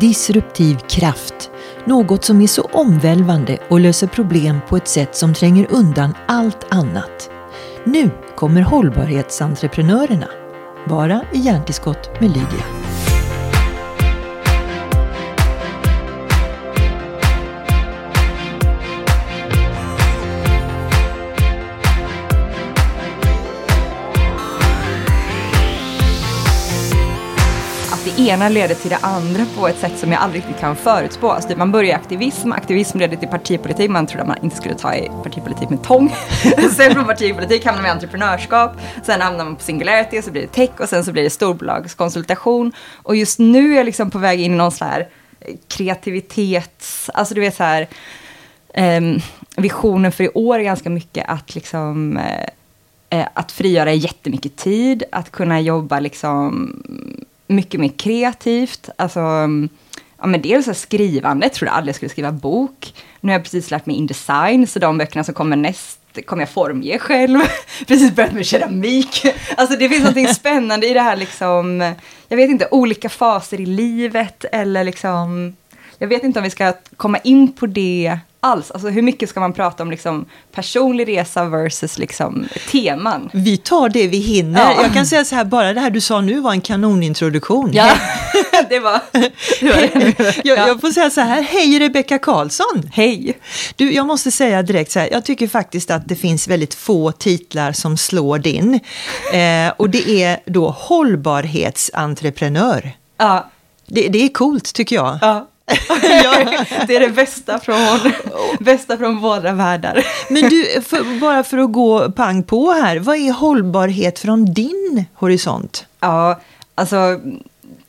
disruptiv kraft. Något som är så omvälvande och löser problem på ett sätt som tränger undan allt annat. Nu kommer hållbarhetsentreprenörerna. Bara i hjärntillskott med Lydia. Ena leder till det andra på ett sätt som jag aldrig riktigt kan förutspå. Alltså typ man börjar i aktivism, aktivism leder till partipolitik, man trodde att man inte skulle ta i partipolitik med tång. sen från partipolitik hamnar man i entreprenörskap, sen hamnar man på singularity och så blir det tech och sen så blir det storbolagskonsultation. Och just nu är jag liksom på väg in i någon sån här eh, kreativitets, alltså du vet så här, um, visionen för i år är ganska mycket att liksom uh, att frigöra jättemycket tid, att kunna jobba liksom mycket mer kreativt. Alltså, mm, ja, men dels så skrivande, jag trodde aldrig jag skulle skriva bok. Nu har jag precis lärt mig Indesign, så de böckerna som kommer näst kommer jag formge själv. precis börjat med keramik. Alltså det finns något spännande i det här liksom, jag vet inte, olika faser i livet eller liksom, jag vet inte om vi ska komma in på det alls. Alltså hur mycket ska man prata om liksom personlig resa versus liksom teman? Vi tar det vi hinner. Ja. Jag kan säga så här, bara det här du sa nu var en kanonintroduktion. Ja, det var, det var det. jag, jag får säga så här, hej Rebecka Karlsson! Hej! Du, jag måste säga direkt så här, jag tycker faktiskt att det finns väldigt få titlar som slår din. Eh, och det är då hållbarhetsentreprenör. Ja. Det, det är coolt tycker jag. Ja. ja, det är det bästa från, bästa från båda världar. Men du, för, bara för att gå pang på här, vad är hållbarhet från din horisont? Ja, alltså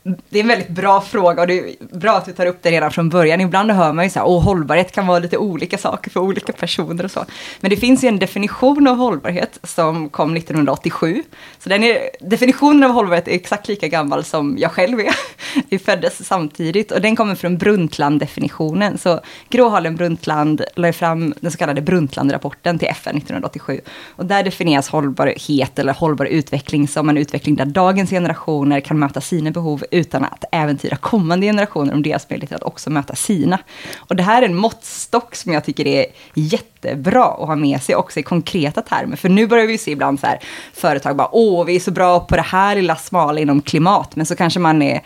det är en väldigt bra fråga och det är bra att du tar upp det redan från början. Ibland hör man ju så här, åh, hållbarhet kan vara lite olika saker för olika personer och så. Men det finns ju en definition av hållbarhet som kom 1987. Så den är, definitionen av hållbarhet är exakt lika gammal som jag själv är. Vi föddes samtidigt och den kommer från Brundtland-definitionen. Så Gro Harlem Brundtland la fram den så kallade Brundtland-rapporten till FN 1987. Och där definieras hållbarhet eller hållbar utveckling som en utveckling där dagens generationer kan möta sina behov utan att äventyra kommande generationer om deras möjlighet att också möta sina. Och det här är en måttstock som jag tycker är jättebra att ha med sig också i konkreta termer. För nu börjar vi se ibland så här, företag bara, åh, vi är så bra på det här lilla smala inom klimat, men så kanske man är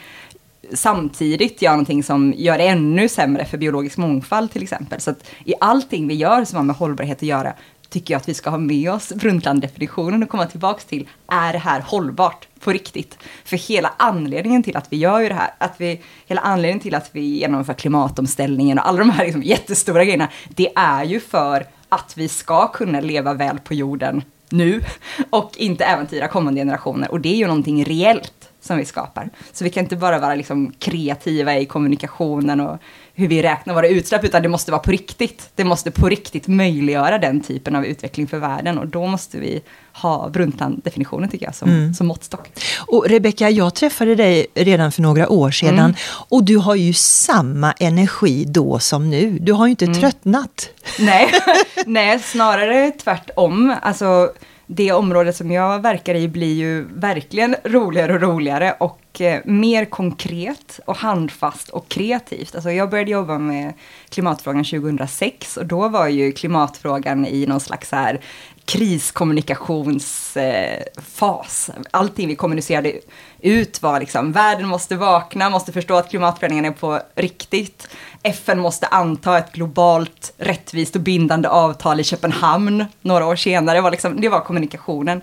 samtidigt gör någonting som gör det ännu sämre för biologisk mångfald till exempel. Så att i allting vi gör som har med hållbarhet att göra tycker jag att vi ska ha med oss Brundtland-definitionen och komma tillbaka till, är det här hållbart på riktigt? För hela anledningen till att vi gör ju det här, att vi, hela anledningen till att vi genomför klimatomställningen och alla de här liksom jättestora grejerna, det är ju för att vi ska kunna leva väl på jorden nu och inte äventyra kommande generationer. Och det är ju någonting reellt som vi skapar. Så vi kan inte bara vara liksom kreativa i kommunikationen och hur vi räknar våra utsläpp, utan det måste vara på riktigt. Det måste på riktigt möjliggöra den typen av utveckling för världen och då måste vi ha Brundtland-definitionen tycker jag som, mm. som måttstock. Och Rebecka, jag träffade dig redan för några år sedan mm. och du har ju samma energi då som nu. Du har ju inte mm. tröttnat. Nej, nej, snarare tvärtom. Alltså, det området som jag verkar i blir ju verkligen roligare och roligare och eh, mer konkret och handfast och kreativt. Alltså jag började jobba med klimatfrågan 2006 och då var ju klimatfrågan i någon slags här kriskommunikationsfas. Allting vi kommunicerade ut var liksom, världen måste vakna, måste förstå att klimatförändringen är på riktigt. FN måste anta ett globalt, rättvist och bindande avtal i Köpenhamn några år senare. Var liksom, det var kommunikationen.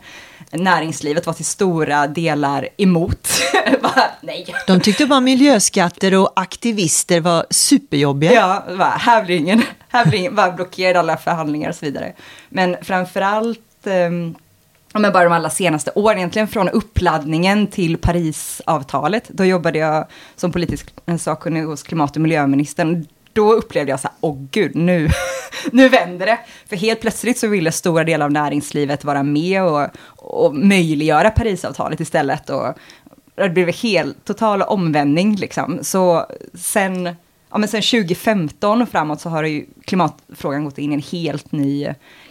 Näringslivet var till stora delar emot. Nej. De tyckte bara miljöskatter och aktivister var superjobbiga. Ja, va, här blir ingen, här blir ingen, bara blockerade alla förhandlingar och så vidare. Men framförallt um, men bara de allra senaste åren, egentligen från uppladdningen till Parisavtalet. Då jobbade jag som politisk sakkunnig hos klimat och miljöministern. Då upplevde jag så här, åh gud, nu, nu vänder det. För helt plötsligt så ville stora delar av näringslivet vara med och, och möjliggöra Parisavtalet istället. Och det blev en helt total omvändning liksom. Så sen ja, men sen 2015 och framåt så har ju klimatfrågan gått in i en helt ny,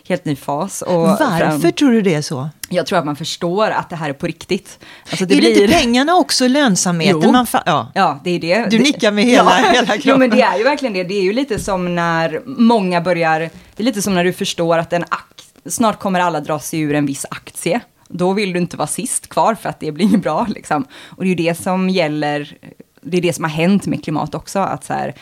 helt ny fas. Och Varför fram, tror du det är så? Jag tror att man förstår att det här är på riktigt. Alltså det är blir... inte pengarna också lönsamheten? Jo. Man ja. ja, det är det. Du nickar med hela, ja. hela kroppen. Jo, men det är ju verkligen det. Det är ju lite som när många börjar, det är lite som när du förstår att en akt, snart kommer alla dra sig ur en viss aktie. Då vill du inte vara sist kvar för att det blir bra. Liksom. Och det är ju det som gäller, det är det som har hänt med klimat också. Att så här,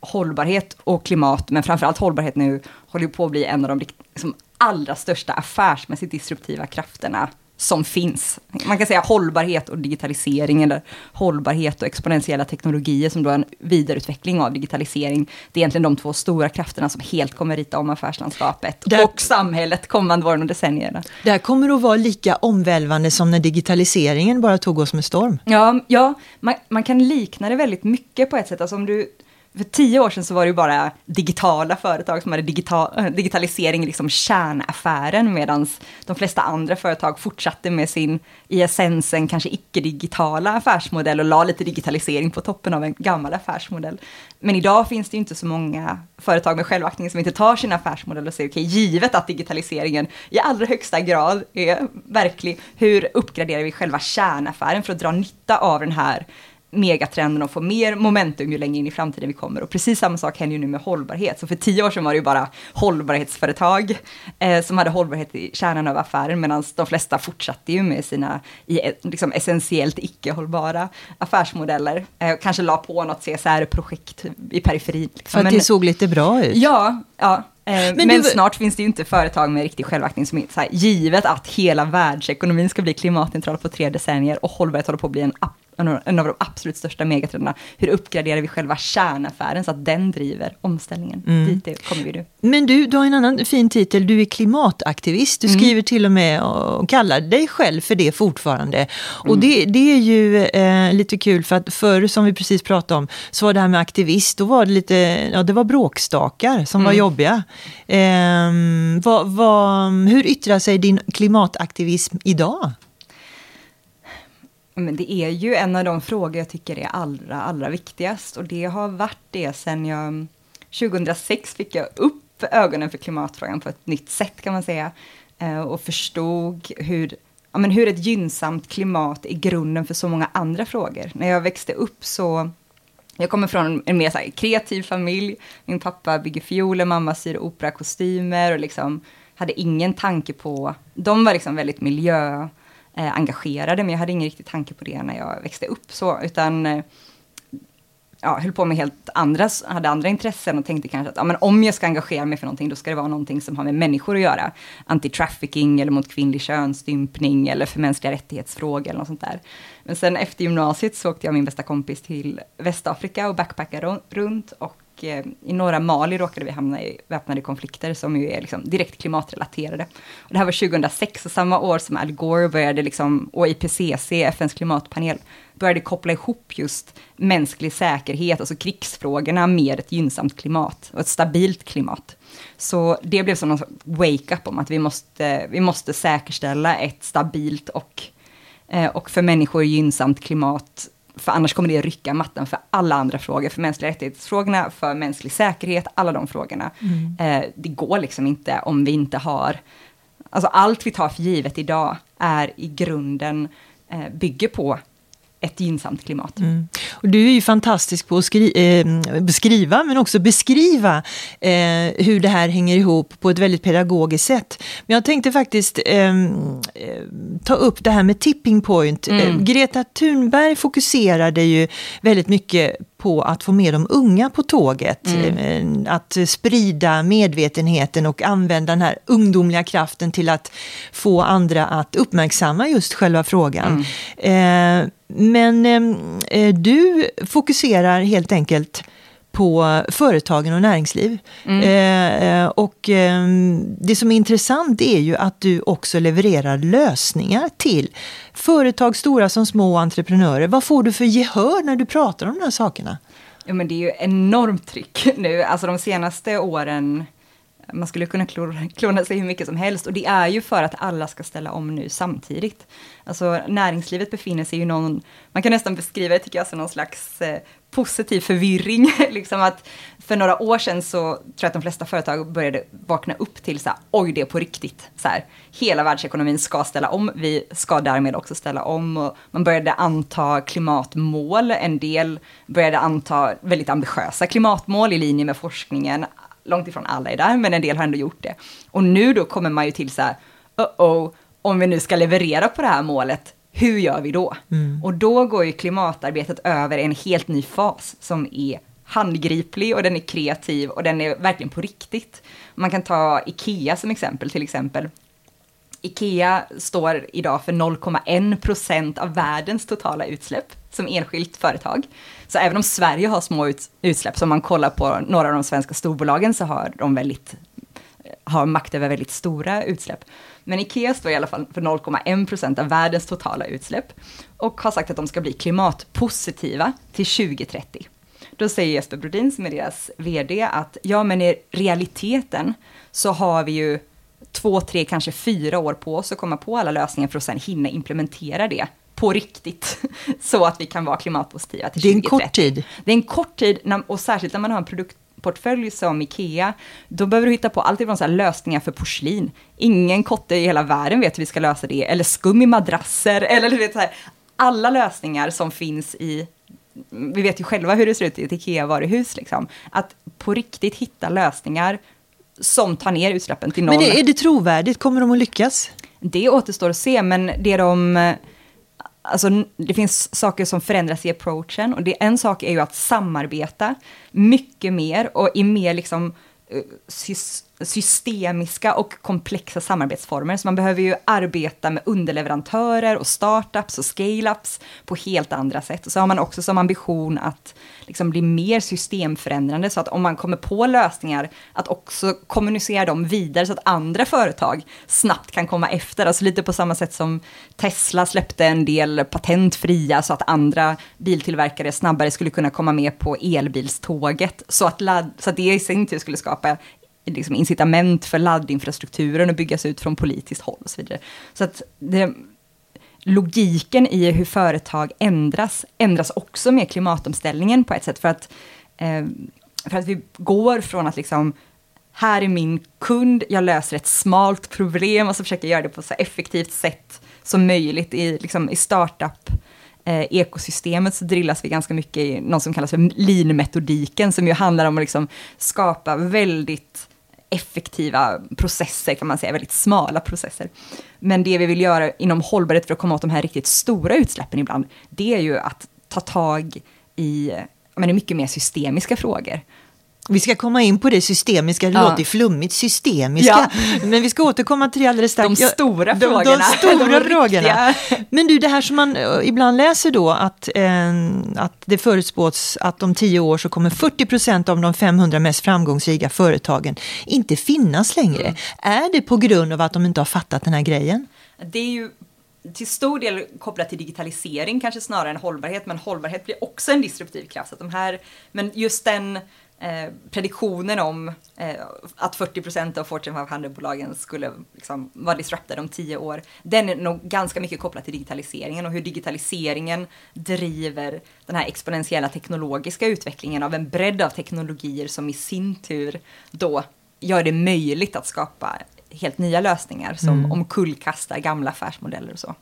hållbarhet och klimat, men framförallt hållbarhet nu, håller på att bli en av de liksom, allra största affärsmässigt disruptiva krafterna som finns. Man kan säga hållbarhet och digitalisering, eller hållbarhet och exponentiella teknologier som då är en vidareutveckling av digitalisering. Det är egentligen de två stora krafterna som helt kommer rita om affärslandskapet där, och samhället kommande åren och decennierna. Det här kommer att vara lika omvälvande som när digitaliseringen bara tog oss med storm. Ja, ja man, man kan likna det väldigt mycket på ett sätt. Alltså om du för tio år sedan så var det ju bara digitala företag som hade digital, eh, digitalisering liksom kärnaffären medan de flesta andra företag fortsatte med sin i essensen kanske icke-digitala affärsmodell och la lite digitalisering på toppen av en gammal affärsmodell. Men idag finns det ju inte så många företag med självaktning som inte tar sin affärsmodell och säger okej, okay, givet att digitaliseringen i allra högsta grad är verklig, hur uppgraderar vi själva kärnaffären för att dra nytta av den här megatrenden och få mer momentum ju längre in i framtiden vi kommer. Och precis samma sak händer ju nu med hållbarhet. Så för tio år sedan var det ju bara hållbarhetsföretag eh, som hade hållbarhet i kärnan av affären, medan de flesta fortsatte ju med sina i, liksom, essentiellt icke-hållbara affärsmodeller. Eh, kanske la på något CSR-projekt i periferin. Liksom. För att Men, det såg lite bra ut? Ja, ja. Eh, men, men du... snart finns det ju inte företag med riktig självaktning som är så här, givet att hela världsekonomin ska bli klimatneutral på tre decennier och hållbarhet håller på att bli en en av de absolut största megatrenderna. Hur uppgraderar vi själva kärnaffären så att den driver omställningen? Mm. Dit kommer vi nu. Men du, du har en annan fin titel. Du är klimataktivist. Du mm. skriver till och med och kallar dig själv för det fortfarande. Och mm. det, det är ju eh, lite kul för att förr, som vi precis pratade om, så var det här med aktivist, då var det lite, ja det var bråkstakar som var mm. jobbiga. Eh, vad, vad, hur yttrar sig din klimataktivism idag? Men det är ju en av de frågor jag tycker är allra, allra viktigast. Och det har varit det sen jag... 2006 fick jag upp ögonen för klimatfrågan på ett nytt sätt kan man säga. Eh, och förstod hur, ja, men hur ett gynnsamt klimat är grunden för så många andra frågor. När jag växte upp så... Jag kommer från en mer här, kreativ familj. Min pappa bygger fioler, mamma syr operakostymer och liksom hade ingen tanke på... De var liksom väldigt miljö eh, engagerade, men jag hade ingen riktig tanke på det när jag växte upp. Så, utan eh, ja, höll på med helt andra, hade andra intressen och tänkte kanske att ja, men om jag ska engagera mig för någonting, då ska det vara någonting som har med människor att göra. Anti-trafficking eller mot kvinnlig könsstympning eller för mänskliga rättighetsfrågor eller något sånt där. Men sen efter gymnasiet så åkte jag och min bästa kompis till Västafrika och backpackade runt och Eh, i norra Mali råkade vi hamna i väpnade konflikter som ju är liksom direkt klimatrelaterade. Och det här var 2006, och samma år som Al Gore började, liksom, och IPCC, FNs klimatpanel, började koppla ihop just mänsklig säkerhet, alltså krigsfrågorna, med ett gynnsamt klimat och ett stabilt klimat. Så det blev som en wake-up om att vi måste, vi måste säkerställa ett stabilt och, eh, och för människor gynnsamt klimat för annars kommer det rycka mattan för alla andra frågor, för mänskliga rättighetsfrågorna, för mänsklig säkerhet, alla de frågorna. Mm. Eh, det går liksom inte om vi inte har, alltså allt vi tar för givet idag är i grunden, eh, bygger på ett gynnsamt klimat. Mm. Och du är ju fantastisk på att skri eh, beskriva, men också beskriva eh, hur det här hänger ihop på ett väldigt pedagogiskt sätt. Men jag tänkte faktiskt ehm, eh, ta upp det här med tipping point. Mm. Eh, Greta Thunberg fokuserade ju väldigt mycket på att få med de unga på tåget. Mm. Eh, att sprida medvetenheten och använda den här ungdomliga kraften till att få andra att uppmärksamma just själva frågan. Mm. Eh, men eh, du fokuserar helt enkelt på företagen och näringsliv. Mm. Eh, och eh, det som är intressant är ju att du också levererar lösningar till företag, stora som små entreprenörer. Vad får du för gehör när du pratar om de här sakerna? Ja men det är ju enormt tryck nu, alltså de senaste åren man skulle kunna klona sig hur mycket som helst. Och det är ju för att alla ska ställa om nu samtidigt. Alltså näringslivet befinner sig i någon, man kan nästan beskriva det tycker jag som någon slags eh, positiv förvirring. liksom att för några år sedan så tror jag att de flesta företag började vakna upp till så här, oj det är på riktigt. Så här, hela världsekonomin ska ställa om, vi ska därmed också ställa om. Och man började anta klimatmål, en del började anta väldigt ambitiösa klimatmål i linje med forskningen. Långt ifrån alla är där, men en del har ändå gjort det. Och nu då kommer man ju till så här, uh oh, om vi nu ska leverera på det här målet, hur gör vi då? Mm. Och då går ju klimatarbetet över en helt ny fas som är handgriplig och den är kreativ och den är verkligen på riktigt. Man kan ta Ikea som exempel till exempel. Ikea står idag för 0,1 procent av världens totala utsläpp som enskilt företag. Så även om Sverige har små utsläpp, som man kollar på några av de svenska storbolagen så har de väldigt, har makt över väldigt stora utsläpp. Men Ikea står i alla fall för 0,1 procent av världens totala utsläpp och har sagt att de ska bli klimatpositiva till 2030. Då säger Jesper Brodin, som är deras vd, att ja, men i realiteten så har vi ju två, tre, kanske fyra år på oss att komma på alla lösningar för att sen hinna implementera det på riktigt, så att vi kan vara klimatpositiva till 2030. Det är en kort tid. Det är en kort tid, och särskilt när man har en produktportfölj som Ikea, då behöver du hitta på allt ifrån så lösningar för porslin. Ingen kotte i hela världen vet hur vi ska lösa det, eller skum i madrasser, eller du vet så här, alla lösningar som finns i vi vet ju själva hur det ser ut i ett IKEA-varuhus, liksom. Att på riktigt hitta lösningar som tar ner utsläppen till noll. Men är det trovärdigt? Kommer de att lyckas? Det återstår att se, men det de... Alltså, det finns saker som förändras i approachen och det, en sak är ju att samarbeta mycket mer och i mer liksom eh, systemiska och komplexa samarbetsformer. Så man behöver ju arbeta med underleverantörer och startups och scale-ups på helt andra sätt. Och så har man också som ambition att liksom bli mer systemförändrande, så att om man kommer på lösningar, att också kommunicera dem vidare så att andra företag snabbt kan komma efter. Alltså lite på samma sätt som Tesla släppte en del patent fria, så att andra biltillverkare snabbare skulle kunna komma med på elbilståget, så att, ladd, så att det i sin tur skulle skapa liksom incitament för laddinfrastrukturen att byggas ut från politiskt håll och så vidare. Så att det, logiken i hur företag ändras, ändras också med klimatomställningen på ett sätt, för att, eh, för att vi går från att liksom här är min kund, jag löser ett smalt problem och så försöker jag göra det på så effektivt sätt som möjligt i, liksom, i startup eh, ekosystemet så drillas vi ganska mycket i något som kallas för lean-metodiken, som ju handlar om att liksom skapa väldigt effektiva processer kan man säga, väldigt smala processer. Men det vi vill göra inom hållbarhet för att komma åt de här riktigt stora utsläppen ibland, det är ju att ta tag i men, mycket mer systemiska frågor. Vi ska komma in på det systemiska, det ja. låter flummigt, systemiska. Ja. Men vi ska återkomma till det alldeles strax. De stora de, frågorna. De stora frågorna. Men du, det här som man eh, ibland läser då, att, eh, att det förutspås att om tio år så kommer 40 procent av de 500 mest framgångsrika företagen inte finnas längre. Mm. Är det på grund av att de inte har fattat den här grejen? Det är ju till stor del kopplat till digitalisering, kanske snarare än hållbarhet, men hållbarhet blir också en disruptiv kraft. Att de här, men just den Eh, prediktionen om eh, att 40 procent av Fortune 500-bolagen skulle liksom, vara disruptade om tio år, den är nog ganska mycket kopplad till digitaliseringen och hur digitaliseringen driver den här exponentiella teknologiska utvecklingen av en bredd av teknologier som i sin tur då gör det möjligt att skapa helt nya lösningar som mm. omkullkastar gamla affärsmodeller och så.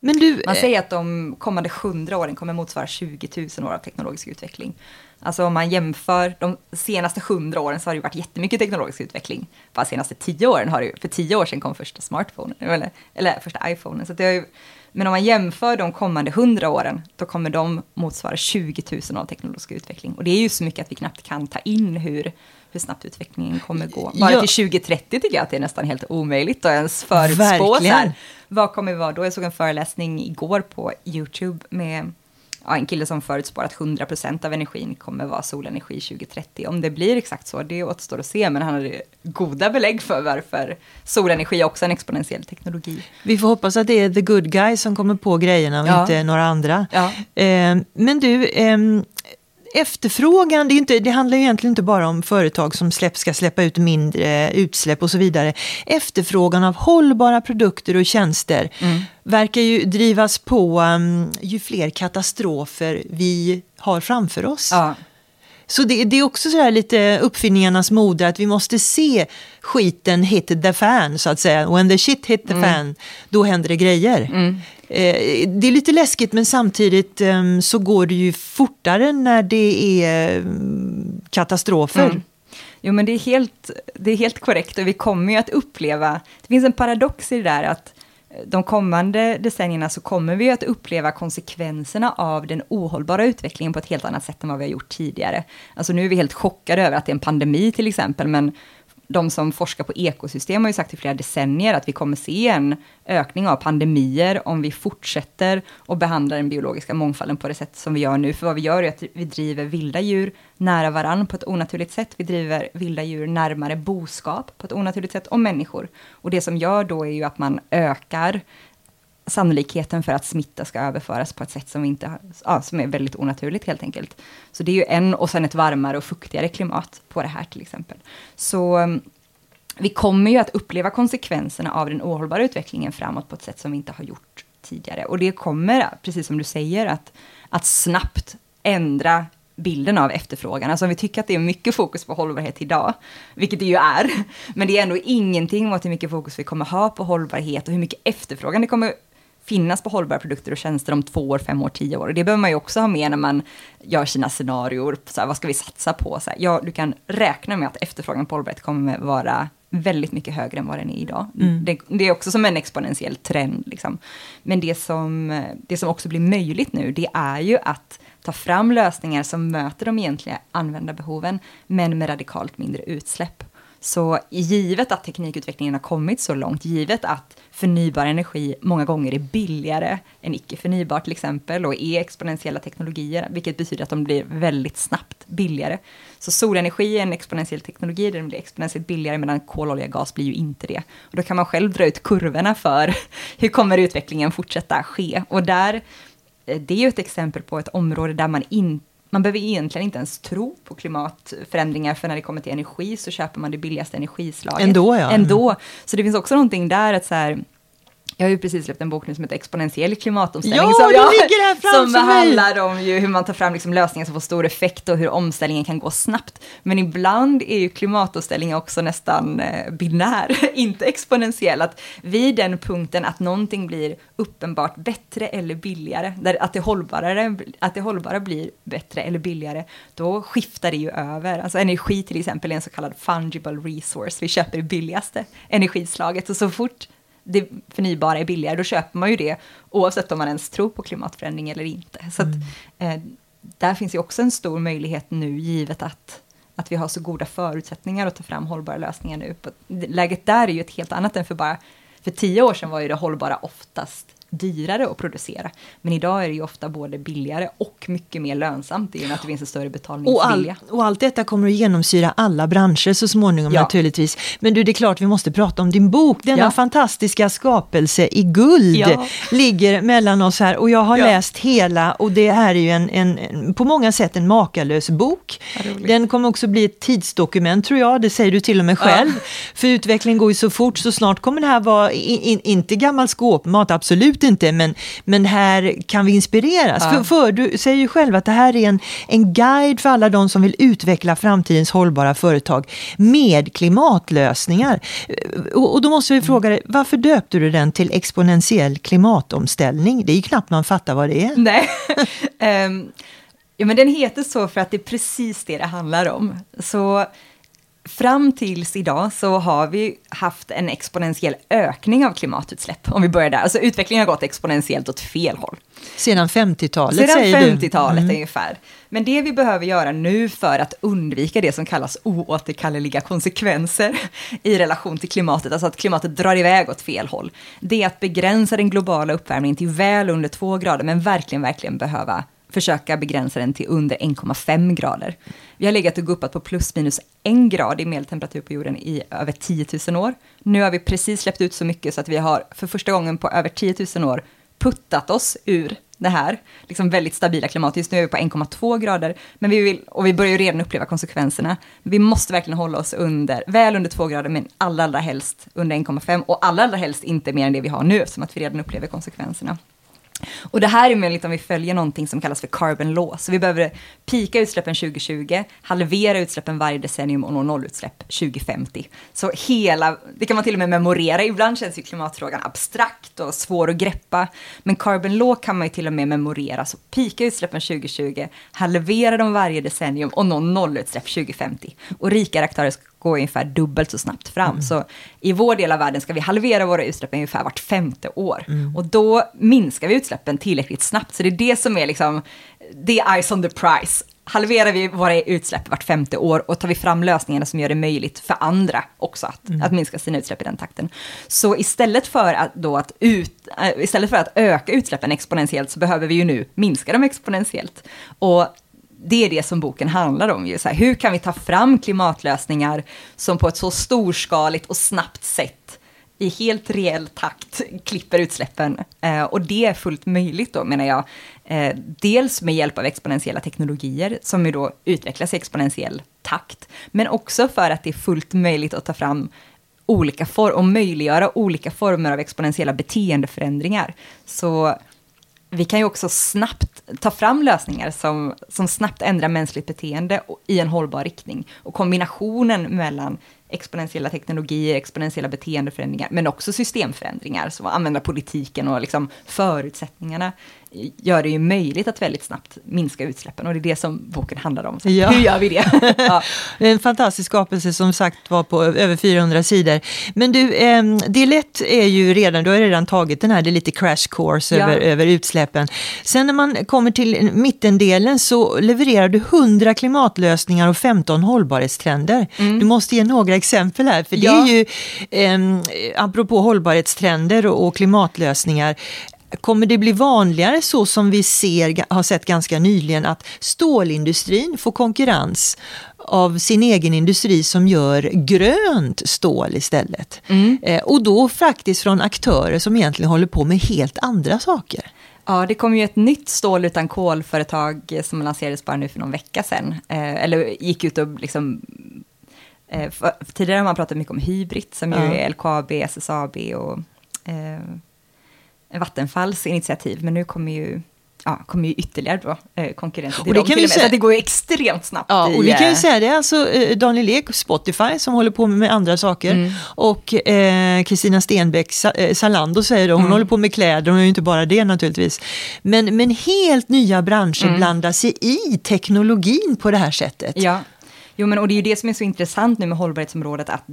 Du, Man säger att de kommande hundra åren kommer motsvara 20 000 år av teknologisk utveckling. Alltså om man jämför de senaste hundra åren så har det varit jättemycket teknologisk utveckling. Bara senaste tio åren har det för tio år sedan kom första smartphonen, eller, eller första iPhonen. Så det har ju, men om man jämför de kommande hundra åren, då kommer de motsvara 20 000 av teknologisk utveckling. Och det är ju så mycket att vi knappt kan ta in hur, hur snabbt utvecklingen kommer gå. Bara ja. till 2030 tycker jag att det är nästan helt omöjligt att ens förutspå. Vad kommer vi vara då? Jag såg en föreläsning igår på YouTube med ja, en kille som förutspår att 100% av energin kommer vara solenergi 2030. Om det blir exakt så, det återstår att se, men han hade goda belägg för varför solenergi är också en exponentiell teknologi. Vi får hoppas att det är the good guy som kommer på grejerna och ja. inte några andra. Ja. Eh, men du, eh, efterfrågan, det, är inte, det handlar ju egentligen inte bara om företag som släpp, ska släppa ut mindre utsläpp och så vidare. Efterfrågan av hållbara produkter och tjänster mm. verkar ju drivas på um, ju fler katastrofer vi har framför oss. Ja. Så det, det, är också så lite uppfinningarnas mode att vi måste se skiten hit the fan så att säga. When the shit hit the mm. fan, då händer det grejer. Mm. Eh, det är lite läskigt men samtidigt ehm, så går det ju fortare när det är ehm, katastrofer. Mm. Jo men det är, helt, det är helt korrekt och vi kommer ju att uppleva, det finns en paradox i det där att eh, de kommande decennierna så kommer vi att uppleva konsekvenserna av den ohållbara utvecklingen på ett helt annat sätt än vad vi har gjort tidigare. Alltså nu är vi helt chockade över att det är en pandemi till exempel, men de som forskar på ekosystem har ju sagt i flera decennier att vi kommer se en ökning av pandemier om vi fortsätter att behandla den biologiska mångfalden på det sätt som vi gör nu. För vad vi gör är att vi driver vilda djur nära varann på ett onaturligt sätt. Vi driver vilda djur närmare boskap på ett onaturligt sätt och människor. Och det som gör då är ju att man ökar sannolikheten för att smitta ska överföras på ett sätt som, inte, ja, som är väldigt onaturligt helt enkelt. Så det är ju en, och sen ett varmare och fuktigare klimat på det här till exempel. Så mm, vi kommer ju att uppleva konsekvenserna av den ohållbara utvecklingen framåt på ett sätt som vi inte har gjort tidigare. Och det kommer, precis som du säger, att, att snabbt ändra bilden av efterfrågan. Alltså om vi tycker att det är mycket fokus på hållbarhet idag, vilket det ju är, men det är ändå ingenting mot hur mycket fokus vi kommer ha på hållbarhet och hur mycket efterfrågan det kommer finnas på hållbara produkter och tjänster om två år, fem år, tio år. Det behöver man ju också ha med när man gör sina scenarior. Så här, vad ska vi satsa på? Så här, ja, du kan räkna med att efterfrågan på hållbarhet kommer vara väldigt mycket högre än vad den är idag. Mm. Det, det, är också som en exponentiell trend. Liksom. Men det som, det som också blir möjligt nu, det är ju att ta fram lösningar som möter de egentliga användarbehoven, men med radikalt mindre utsläpp. Så givet att teknikutvecklingen har kommit så långt, givet att förnybar energi många gånger är billigare än icke förnybar till exempel och är exponentiella teknologier, vilket betyder att de blir väldigt snabbt billigare. Så solenergi är en exponentiell teknologi, där den blir exponentiellt billigare medan kol, olja, gas blir ju inte det. Och då kan man själv dra ut kurvorna för hur kommer utvecklingen fortsätta ske. Och där, eh, det är ju ett exempel på ett område där man inte man behöver egentligen inte ens tro på klimatförändringar, för när det kommer till energi så köper man det billigaste energislaget. Ändå ja. Ändå. Så det finns också någonting där att så här, jag har ju precis släppt en bok nu som heter Exponentiell klimatomställning. Ja, som, jag, ligger här som handlar om ju hur man tar fram liksom lösningar som får stor effekt och hur omställningen kan gå snabbt. Men ibland är ju klimatomställningen också nästan eh, binär, inte exponentiell. Att vid den punkten att någonting blir uppenbart bättre eller billigare, där att det, hållbarare, att det hållbara blir bättre eller billigare, då skiftar det ju över. Alltså energi till exempel är en så kallad fungible resource. Vi köper det billigaste energislaget och så fort det förnybara är billigare, då köper man ju det oavsett om man ens tror på klimatförändring eller inte. Så mm. att, eh, där finns ju också en stor möjlighet nu, givet att, att vi har så goda förutsättningar att ta fram hållbara lösningar nu. Läget där är ju ett helt annat än för bara för tio år sedan var ju det hållbara oftast dyrare att producera. Men idag är det ju ofta både billigare och mycket mer lönsamt i och med att det finns en större betalningsvilja. Och, all, och allt detta kommer att genomsyra alla branscher så småningom ja. naturligtvis. Men du, det är klart vi måste prata om din bok. Denna ja. fantastiska skapelse i guld ja. ligger mellan oss här och jag har läst hela och det här är ju en, en, en på många sätt en makalös bok. Den kommer också bli ett tidsdokument tror jag, det säger du till och med själv. För utvecklingen går ju så fort så snart kommer det här vara, in, in, inte gammal skåpmat, absolut inte, men, men här kan vi inspireras. Ja. För, för, du säger ju själv att det här är en, en guide för alla de som vill utveckla framtidens hållbara företag med klimatlösningar. Och, och då måste vi fråga dig, varför döpte du den till exponentiell klimatomställning? Det är ju knappt man fattar vad det är. Nej. um, ja, men den heter så för att det är precis det det handlar om. Så fram tills idag så har vi haft en exponentiell ökning av klimatutsläpp, om vi börjar där. Alltså utvecklingen har gått exponentiellt åt fel håll. Sedan 50-talet Sedan säger 50-talet mm. ungefär. Men det vi behöver göra nu för att undvika det som kallas oåterkalleliga konsekvenser i relation till klimatet, alltså att klimatet drar iväg åt fel håll, det är att begränsa den globala uppvärmningen till väl under två grader, men verkligen, verkligen behöva försöka begränsa den till under 1,5 grader. Vi har legat och guppat på plus minus en grad i medeltemperatur på jorden i över 10 000 år. Nu har vi precis släppt ut så mycket så att vi har för första gången på över 10 000 år puttat oss ur det här liksom väldigt stabila klimatet. Just nu är vi på 1,2 grader, men vi vill, och vi börjar ju redan uppleva konsekvenserna. Vi måste verkligen hålla oss under, väl under 2 grader, men allra, allra helst under 1,5 och allra, allra helst inte mer än det vi har nu, eftersom att vi redan upplever konsekvenserna. Och det här är möjligt om vi följer någonting som kallas för carbon law. Så vi behöver pika utsläppen 2020, halvera utsläppen varje decennium och nå nollutsläpp 2050. Så hela, det kan man till och med memorera. Ibland känns ju klimatfrågan abstrakt och svår att greppa. Men carbon law kan man ju till och med memorera. Så pika utsläppen 2020, halvera dem varje decennium och nå nollutsläpp 2050. Och rikare aktörer gå ungefär dubbelt så snabbt fram. Mm. Så i vår del av världen ska vi halvera våra utsläpp ungefär vart femte år. Mm. Och då minskar vi utsläppen tillräckligt snabbt. Så det är det som är liksom, det är ice on the price. Halverar vi våra utsläpp vart femte år och tar vi fram lösningarna som gör det möjligt för andra också att, mm. att minska sina utsläpp i den takten. Så istället för att, då att ut, äh, istället för att öka utsläppen exponentiellt så behöver vi ju nu minska dem exponentiellt. Och det är det som boken handlar om. Ju. Så här, hur kan vi ta fram klimatlösningar som på ett så storskaligt och snabbt sätt i helt reell takt klipper utsläppen. Eh, och det är fullt möjligt då, menar jag. Eh, dels med hjälp av exponentiella teknologier, som ju då utvecklas i exponentiell takt, men också för att det är fullt möjligt att ta fram olika former och möjliggöra olika former av exponentiella beteendeförändringar. Så vi kan ju också snabbt ta fram lösningar som, som snabbt ändrar mänskligt beteende i en hållbar riktning. Och kombinationen mellan exponentiella teknologier, exponentiella beteendeförändringar, men också systemförändringar, som använder politiken och liksom förutsättningarna gör det ju möjligt att väldigt snabbt minska utsläppen och det är det som boken handlar om. Ja. Hur gör vi det? ja. En fantastisk skapelse som sagt var på över 400 sidor. Men du, eh, det lätt är ju redan, du har redan tagit den här, det är lite crash course ja. över, över utsläppen. Sen när man kommer till mittendelen så levererar du 100 klimatlösningar och 15 hållbarhetstrender. Mm. Du måste ge några exempel här, för det är ju, eh, apropå hållbarhetstrender och, och klimatlösningar, Kommer det bli vanligare så som vi ser, har sett ganska nyligen att stålindustrin får konkurrens av sin egen industri som gör grönt stål istället. Mm. Eh, och då faktiskt från aktörer som egentligen håller på med helt andra saker. Ja, det kom ju ett nytt stål utan kolföretag som lanserades bara nu för någon vecka sedan. Eh, eller gick ut och liksom... Eh, tidigare har man pratat mycket om Hybrid som ja. ju är LKAB, SSAB och eh, Vattenfalls initiativ, men nu kommer ju ja, kommer ju ytterligare då, eh, konkurrenter till och det dem kan vi säga, Så det går ju extremt snabbt. Ja, i, och vi kan ju eh, säga det är alltså eh, Daniel Ek, Spotify, som håller på med andra saker. Mm. Och Kristina eh, Stenbeck, eh, Zalando säger då, hon mm. håller på med kläder, hon är ju inte bara det naturligtvis. Men, men helt nya branscher mm. blandar sig i teknologin på det här sättet. Ja, jo men och det är ju det som är så intressant nu med hållbarhetsområdet, att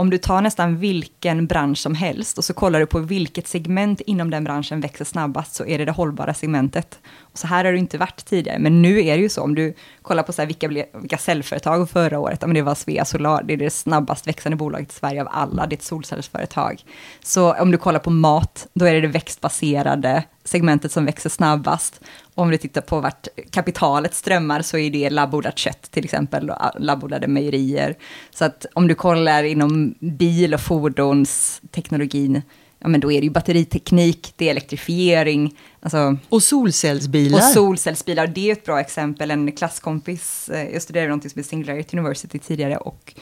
om du tar nästan vilken bransch som helst och så kollar du på vilket segment inom den branschen växer snabbast så är det det hållbara segmentet. Och så här har det inte varit tidigare, men nu är det ju så. Om du kollar på så här, vilka, vilka cellföretag förra året, det var Svea Solar, det är det snabbast växande bolaget i Sverige av alla, det är ett solcellsföretag. Så om du kollar på mat, då är det det växtbaserade segmentet som växer snabbast. Om du tittar på vart kapitalet strömmar så är det labbodlat kött till exempel, och labbodlade mejerier. Så att om du kollar inom bil och fordonsteknologin, ja men då är det ju batteriteknik, det är elektrifiering. Alltså, och solcellsbilar. Och solcellsbilar, det är ett bra exempel. En klasskompis, eh, jag studerade någonting som heter Singularity University tidigare och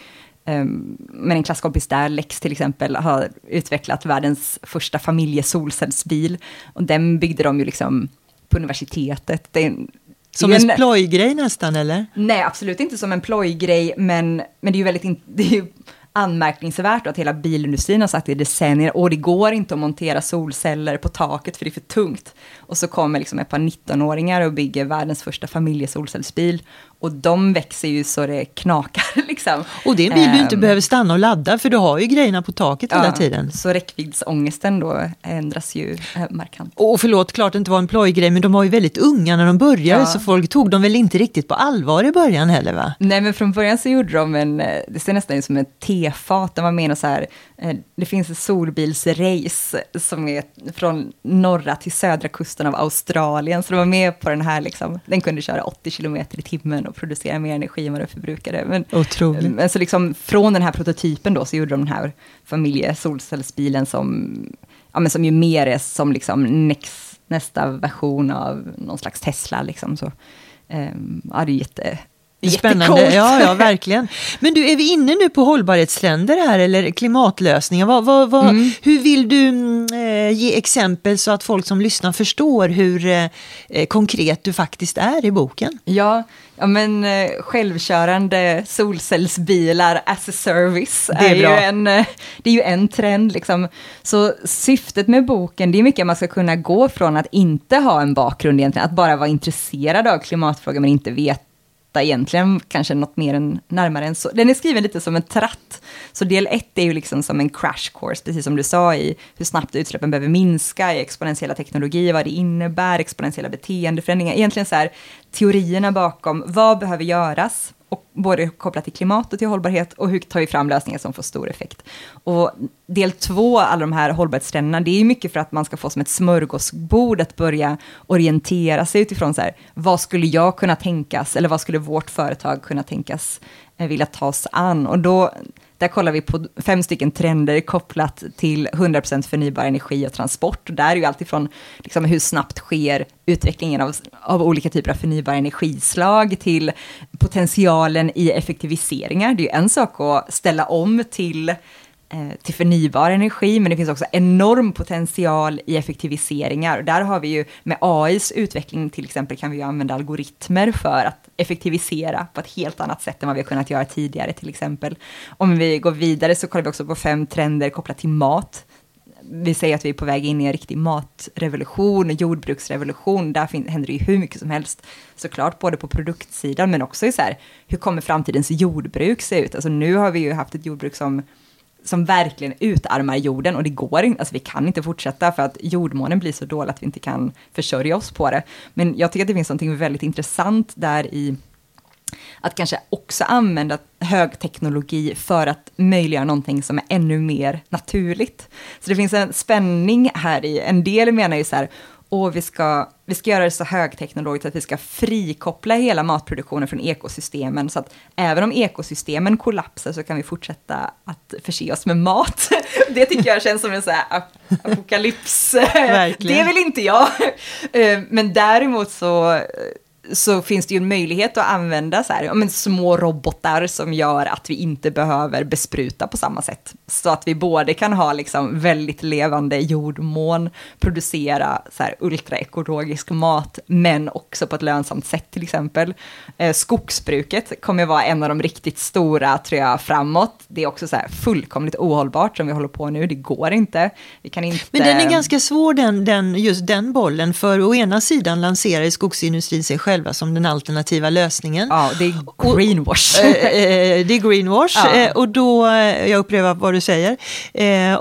um, men en klasskompis där, Lex till exempel, har utvecklat världens första familjesolcellsbil. Och den byggde de ju liksom på universitetet. Det är, som en plojgrej nästan, eller? Nej, absolut inte som en plojgrej, men, men det är ju väldigt... Det är ju anmärkningsvärt att hela bilindustrin har sagt i decennier, och det går inte att montera solceller på taket för det är för tungt. Och så kommer liksom ett par 19-åringar och bygger världens första familjesolcellsbil. Och de växer ju så det knakar liksom. Och det är en bil du inte um, behöver stanna och ladda, för du har ju grejerna på taket ja, hela tiden. Så räckviddsångesten då ändras ju eh, markant. Och förlåt, klart det inte var en plojgrej, men de var ju väldigt unga när de började, ja. så folk tog dem väl inte riktigt på allvar i början heller va? Nej, men från början så gjorde de en, eh, det ser nästan ut som ett tefat, de var med så här, det finns ett solbilsrace som är från norra till södra kusten av Australien, så de var med på den här liksom, den kunde köra 80 kilometer i timmen och producera mer energi än vad det förbrukade. Men, Otroligt. Men så liksom, från den här prototypen då, så gjorde de den här familjesolcellsbilen som, ja, men som ju mer är som liksom next nästa version av någon slags Tesla. Liksom. Så, eh, ja, det är jätte, Spännande, ja, ja verkligen. Men du, är vi inne nu på hållbarhetstrender här eller klimatlösningar? Vad, vad, vad, mm. Hur vill du eh, ge exempel så att folk som lyssnar förstår hur eh, eh konkret du faktiskt är i boken? Ja, ja men eh, självkörande solcellsbilar as a service det är, är ju, en, eh, det är ju en trend. Liksom. Så syftet med boken, det är mycket man ska kunna gå från att inte ha en bakgrund egentligen, att bara vara intresserad av klimatfrågan men inte veta egentligen, kanske något mer än närmare än så. Den är skriven lite som en tratt. Så del ett är ju liksom som en crash course, precis som du sa, i hur snabbt utsläppen behöver minska, i exponentiella teknologier, vad det innebär, exponentiella beteendeförändringar. Egentligen så här, teorierna bakom, vad behöver göras? och både kopplat till klimat och till hållbarhet och hur tar vi fram lösningar som får stor effekt. Och del två, alla de här hållbarhetstrenderna, det är mycket för att man ska få som ett smörgåsbord att börja orientera sig utifrån så här, vad skulle jag kunna tänkas, eller vad skulle vårt företag kunna tänkas Eh, vilja ta oss an? Och då där kollar vi på fem stycken trender kopplat till 100% förnybar energi och transport. Och där är ju alltifrån liksom hur snabbt sker utvecklingen av, av olika typer av förnybara energislag till potentialen i effektiviseringar. Det är ju en sak att ställa om till Eh, till förnybar energi, men det finns också enorm potential i effektiviseringar. Och där har vi ju med AIs utveckling till exempel kan vi ju använda algoritmer för att effektivisera på ett helt annat sätt än vad vi har kunnat göra tidigare till exempel. Om vi går vidare så kollar vi också på fem trender kopplat till mat. Vi säger att vi är på väg in i en riktig matrevolution, jordbruksrevolution, där händer det ju hur mycket som helst, såklart både på produktsidan men också i så här, hur kommer framtidens jordbruk se ut? Alltså nu har vi ju haft ett jordbruk som som verkligen utarmar jorden och det går inte, alltså vi kan inte fortsätta för att jordmånen blir så dålig att vi inte kan försörja oss på det. Men jag tycker att det finns något väldigt intressant där i att kanske också använda högteknologi för att möjliggöra någonting som är ännu mer naturligt. Så det finns en spänning här i, en del menar ju så här, och vi ska, vi ska göra det så högteknologiskt att vi ska frikoppla hela matproduktionen från ekosystemen, så att även om ekosystemen kollapsar så kan vi fortsätta att förse oss med mat. Det tycker jag känns som en så här apokalyps. Det vill inte jag. Eh, men däremot så så finns det ju en möjlighet att använda så här, men, små robotar som gör att vi inte behöver bespruta på samma sätt. Så att vi både kan ha liksom väldigt levande jordmån, producera så här ultraekologisk mat, men också på ett lönsamt sätt till exempel. Eh, skogsbruket kommer vara en av de riktigt stora, tror jag, framåt. Det är också så här fullkomligt ohållbart som vi håller på nu, det går inte. Vi kan inte... Men den är ganska svår, den, den, just den bollen, för å ena sidan lanserar skogsindustrin sig själv själva som den alternativa lösningen. Ja, det är greenwash. Och, eh, eh, det är greenwash ja. Eh, och då, jag upprepar vad du säger.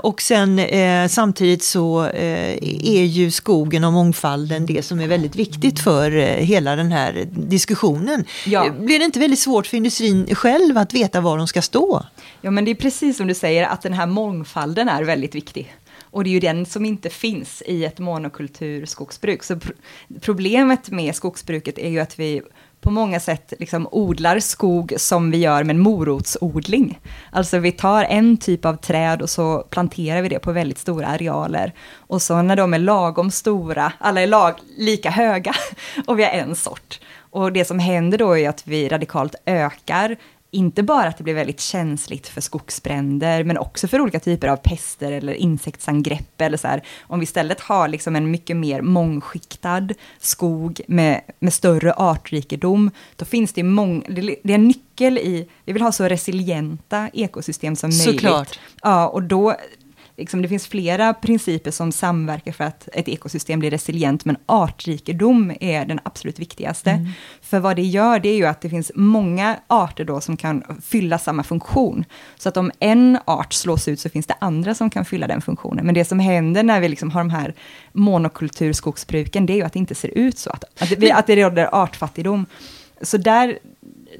Och sen samtidigt så är ju skogen och mångfalden det som är väldigt viktigt för hela den här diskussionen. Ja. Blir det inte väldigt svårt för industrin själv att veta var de ska stå? Ja, men det är precis som du säger, att den här mångfalden är väldigt viktig. Och det är ju den som inte finns i ett monokulturskogsbruk. Så pr problemet med skogsbruket är ju att vi på många sätt liksom odlar skog som vi gör med morotsodling. Alltså vi tar en typ av träd och så planterar vi det på väldigt stora arealer. Och så när de är lagom stora, alla är lag, lika höga och vi har en sort. Och det som händer då är att vi radikalt ökar inte bara att det blir väldigt känsligt för skogsbränder, men också för olika typer av pester eller insektsangrepp. Eller så här. Om vi istället har liksom en mycket mer mångskiktad skog med, med större artrikedom, då finns det, mång, det är en nyckel i, vi vill ha så resilienta ekosystem som möjligt. Såklart. Ja, och då liksom, det finns flera principer som samverkar för att ett ekosystem blir resilient, men artrikedom är den absolut viktigaste. Mm. För vad det gör, det är ju att det finns många arter då som kan fylla samma funktion. Så att om en art slås ut så finns det andra som kan fylla den funktionen. Men det som händer när vi liksom har de här monokulturskogsbruken, det är ju att det inte ser ut så, att, att, det, att det råder artfattigdom. Så där,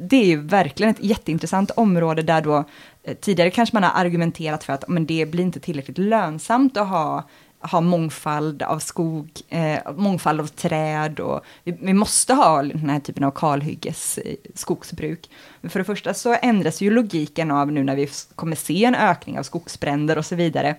det är ju verkligen ett jätteintressant område där då tidigare kanske man har argumenterat för att men det blir inte tillräckligt lönsamt att ha ha mångfald av skog, eh, mångfald av träd och vi, vi, måste ha den här typen av kalhygges eh, skogsbruk. Men för det första så ändras ju logiken av nu när vi kommer se en ökning av skogsbränder och så vidare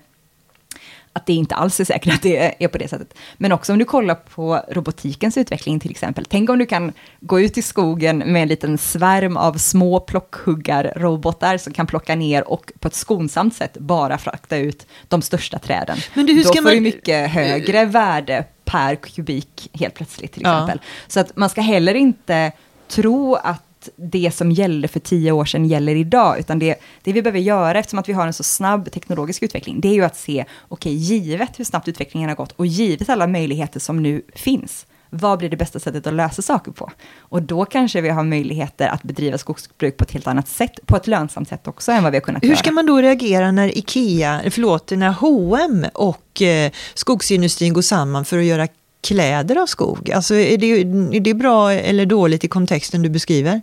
att det inte alls är säkert att det är på det sättet. Men också om du kollar på robotikens utveckling till exempel. Tänk om du kan gå ut i skogen med en liten svärm av små plockhuggarrobotar som kan plocka ner och på ett skonsamt sätt bara frakta ut de största träden. Men du, hur ska Då får man... du mycket högre värde per kubik helt plötsligt till exempel. Ja. Så att man ska heller inte tro att det som gällde för tio år sedan gäller idag, utan det, det vi behöver göra, eftersom att vi har en så snabb teknologisk utveckling, det är ju att se, okej, okay, givet hur snabbt utvecklingen har gått och givet alla möjligheter som nu finns, vad blir det bästa sättet att lösa saker på? Och då kanske vi har möjligheter att bedriva skogsbruk på ett helt annat sätt, på ett lönsamt sätt också än vad vi har kunnat Hur göra. Hur ska man då reagera när Ikea, förlåt, när H&M och eh, skogsindustrin går samman för att göra kläder av skog? Alltså är det, är det bra eller dåligt i kontexten du beskriver?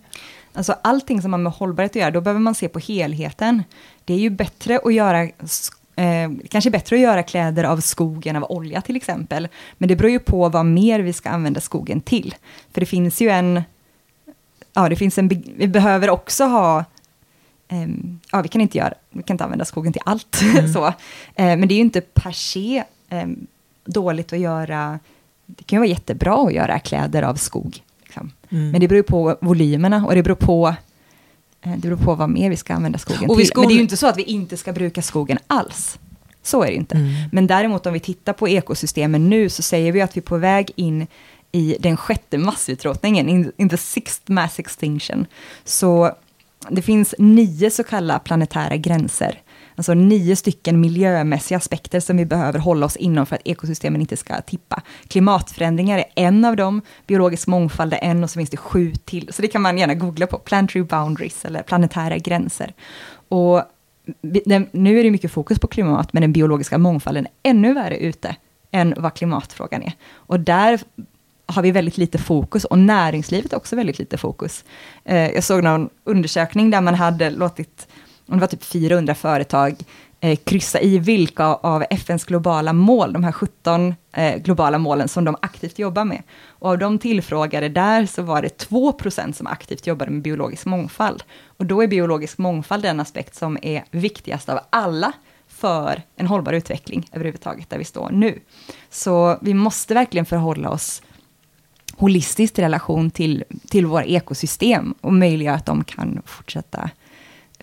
Alltså allting som har med hållbarhet att göra, då behöver man se på helheten. Det är ju bättre att göra Eh, kanske bättre att göra kläder av skog än av olja till exempel. Men det beror ju på vad mer vi ska använda skogen till. För det finns ju en... Ja, det finns en... Vi behöver också ha... Eh, ja, vi kan inte göra... Vi kan inte använda skogen till allt. Mm. så. Eh, men det är ju inte per se ehm, dåligt att göra det kan ju vara jättebra att göra kläder av skog. Liksom. Mm. Men det beror på volymerna och det beror på, eh, det beror på vad mer vi ska använda skogen och till. Skog... Men det är ju inte så att vi inte ska bruka skogen alls. Så är det inte. Mm. Men däremot om vi tittar på ekosystemen nu så säger vi att vi är på väg in i den sjätte massutrotningen, in, in the sixth mass extinction. Så det finns nio så kallade planetära gränser alltså nio stycken miljömässiga aspekter som vi behöver hålla oss inom för att ekosystemen inte ska tippa. Klimatförändringar är en av dem, biologisk mångfald är en och så finns det sju till. Så det kan man gärna googla på, planetary boundaries eller planetära gränser. Och nu är det mycket fokus på klimat, men den biologiska mångfalden är ännu värre ute än vad klimatfrågan är. Och där har vi väldigt lite fokus och näringslivet också väldigt lite fokus. Eh, jag såg någon undersökning där man hade låtit det var typ 400 företag, eh, kryssa i vilka av FNs globala mål, de här 17 eh, globala målen som de aktivt jobbar med. Och av de tillfrågade där så var det 2% som aktivt jobbade med biologisk mångfald. Och då är biologisk mångfald den aspekt som är viktigast av alla för en hållbar utveckling överhuvudtaget, där vi står nu. Så vi måste verkligen förhålla oss holistiskt i relation till, till våra ekosystem och möjliggöra att de kan fortsätta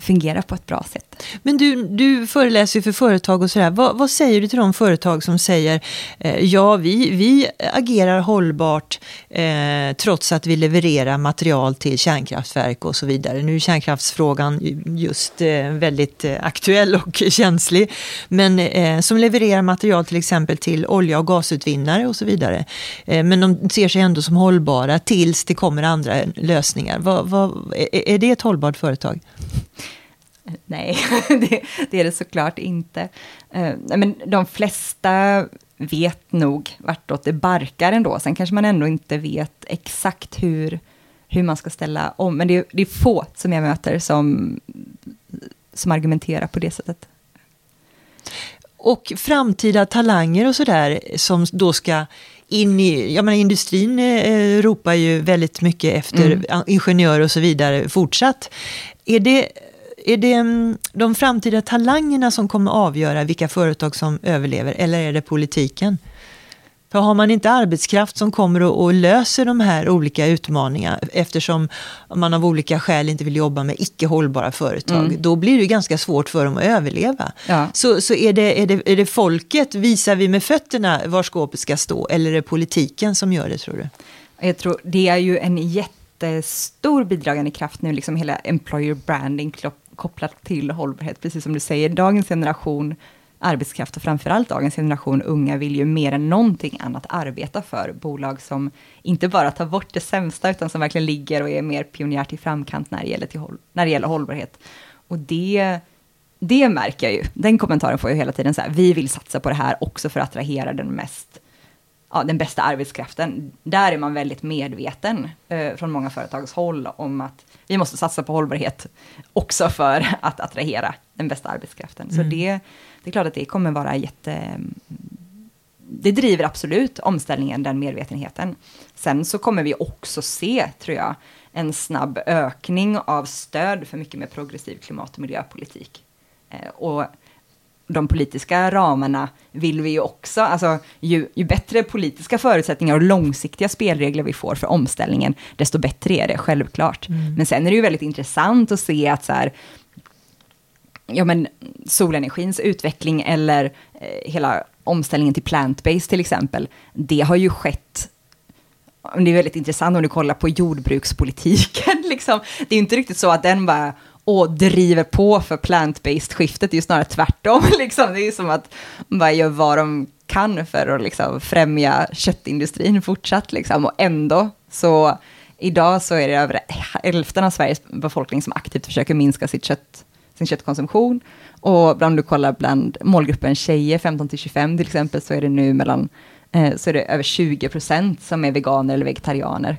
fungera på ett bra sätt. Men du, du föreläser ju för företag och sådär. Vad, vad säger du till de företag som säger eh, ja, vi, vi agerar hållbart eh, trots att vi levererar material till kärnkraftverk och så vidare. Nu är kärnkraftsfrågan just eh, väldigt eh, aktuell och känslig. Men eh, som levererar material till exempel till olja och gasutvinnare och så vidare. Eh, men de ser sig ändå som hållbara tills det kommer andra lösningar. Vad, vad, är, är det ett hållbart företag? Nej, det, det, är det såklart inte. Uh, men de flesta vet nog vartåt det barkar ändå. Sen kanske man ändå inte vet exakt hur, hur man ska ställa om. Men det är, det är få som jag möter som, som argumenterar på det sättet. Och framtida talanger och sådär som då ska in i, jag menar industrin eh, ropar ju väldigt mycket efter mm. ingenjörer och så vidare fortsatt. Är det är det mm, de framtida talangerna som kommer avgöra vilka företag som överlever eller är det politiken? För har man inte arbetskraft som kommer och, och löser de här olika utmaningarna eftersom man av olika skäl inte vill jobba med icke hållbara företag, mm. då blir det ganska svårt för dem att överleva. Ja. Så, så är, det, är, det, är det folket, visar vi med fötterna var skåpet ska stå, eller är det politiken som gör det tror du? Jag tror det är ju en jättestor bidragande kraft nu, liksom hela employer branding kopplat till hållbarhet, precis som du säger, dagens generation arbetskraft och framförallt dagens generation unga vill ju mer än någonting annat arbeta för. Bolag som inte bara tar bort det sämsta, utan som verkligen ligger och är mer pionjärt i framkant när det gäller, till, när det gäller hållbarhet. Och det, det märker jag ju, den kommentaren får jag hela tiden så här, vi vill satsa på det här också för att attrahera den mest ja, den bästa arbetskraften. Där är man väldigt medveten eh, från många företags håll om att vi måste satsa på hållbarhet också för att attrahera den bästa arbetskraften. Mm. Så det, det är klart att det kommer vara jätte... Det driver absolut omställningen, den medvetenheten. Sen så kommer vi också se, tror jag, en snabb ökning av stöd för mycket mer progressiv klimat och miljöpolitik. Eh, och de politiska ramarna vill vi ju också, alltså ju, ju bättre politiska förutsättningar och långsiktiga spelregler vi får för omställningen, desto bättre är det, självklart. Mm. Men sen är det ju väldigt intressant att se att så här, ja men solenergins utveckling eller eh, hela omställningen till plant-based till exempel, det har ju skett det är väldigt intressant om du kollar på jordbrukspolitiken. Liksom. Det är inte riktigt så att den bara och driver på för plant-based skiftet, det är ju snarare tvärtom. Liksom. Det är ju som att man bara gör vad de kan för att liksom, främja köttindustrin fortsatt. Liksom. Och ändå så idag så är det över hälften av Sveriges befolkning som aktivt försöker minska sitt kött, sin köttkonsumtion. Och om du kollar bland målgruppen tjejer, 15 till 25 till exempel, så är det nu mellan eh, så är det över 20 procent som är veganer eller vegetarianer.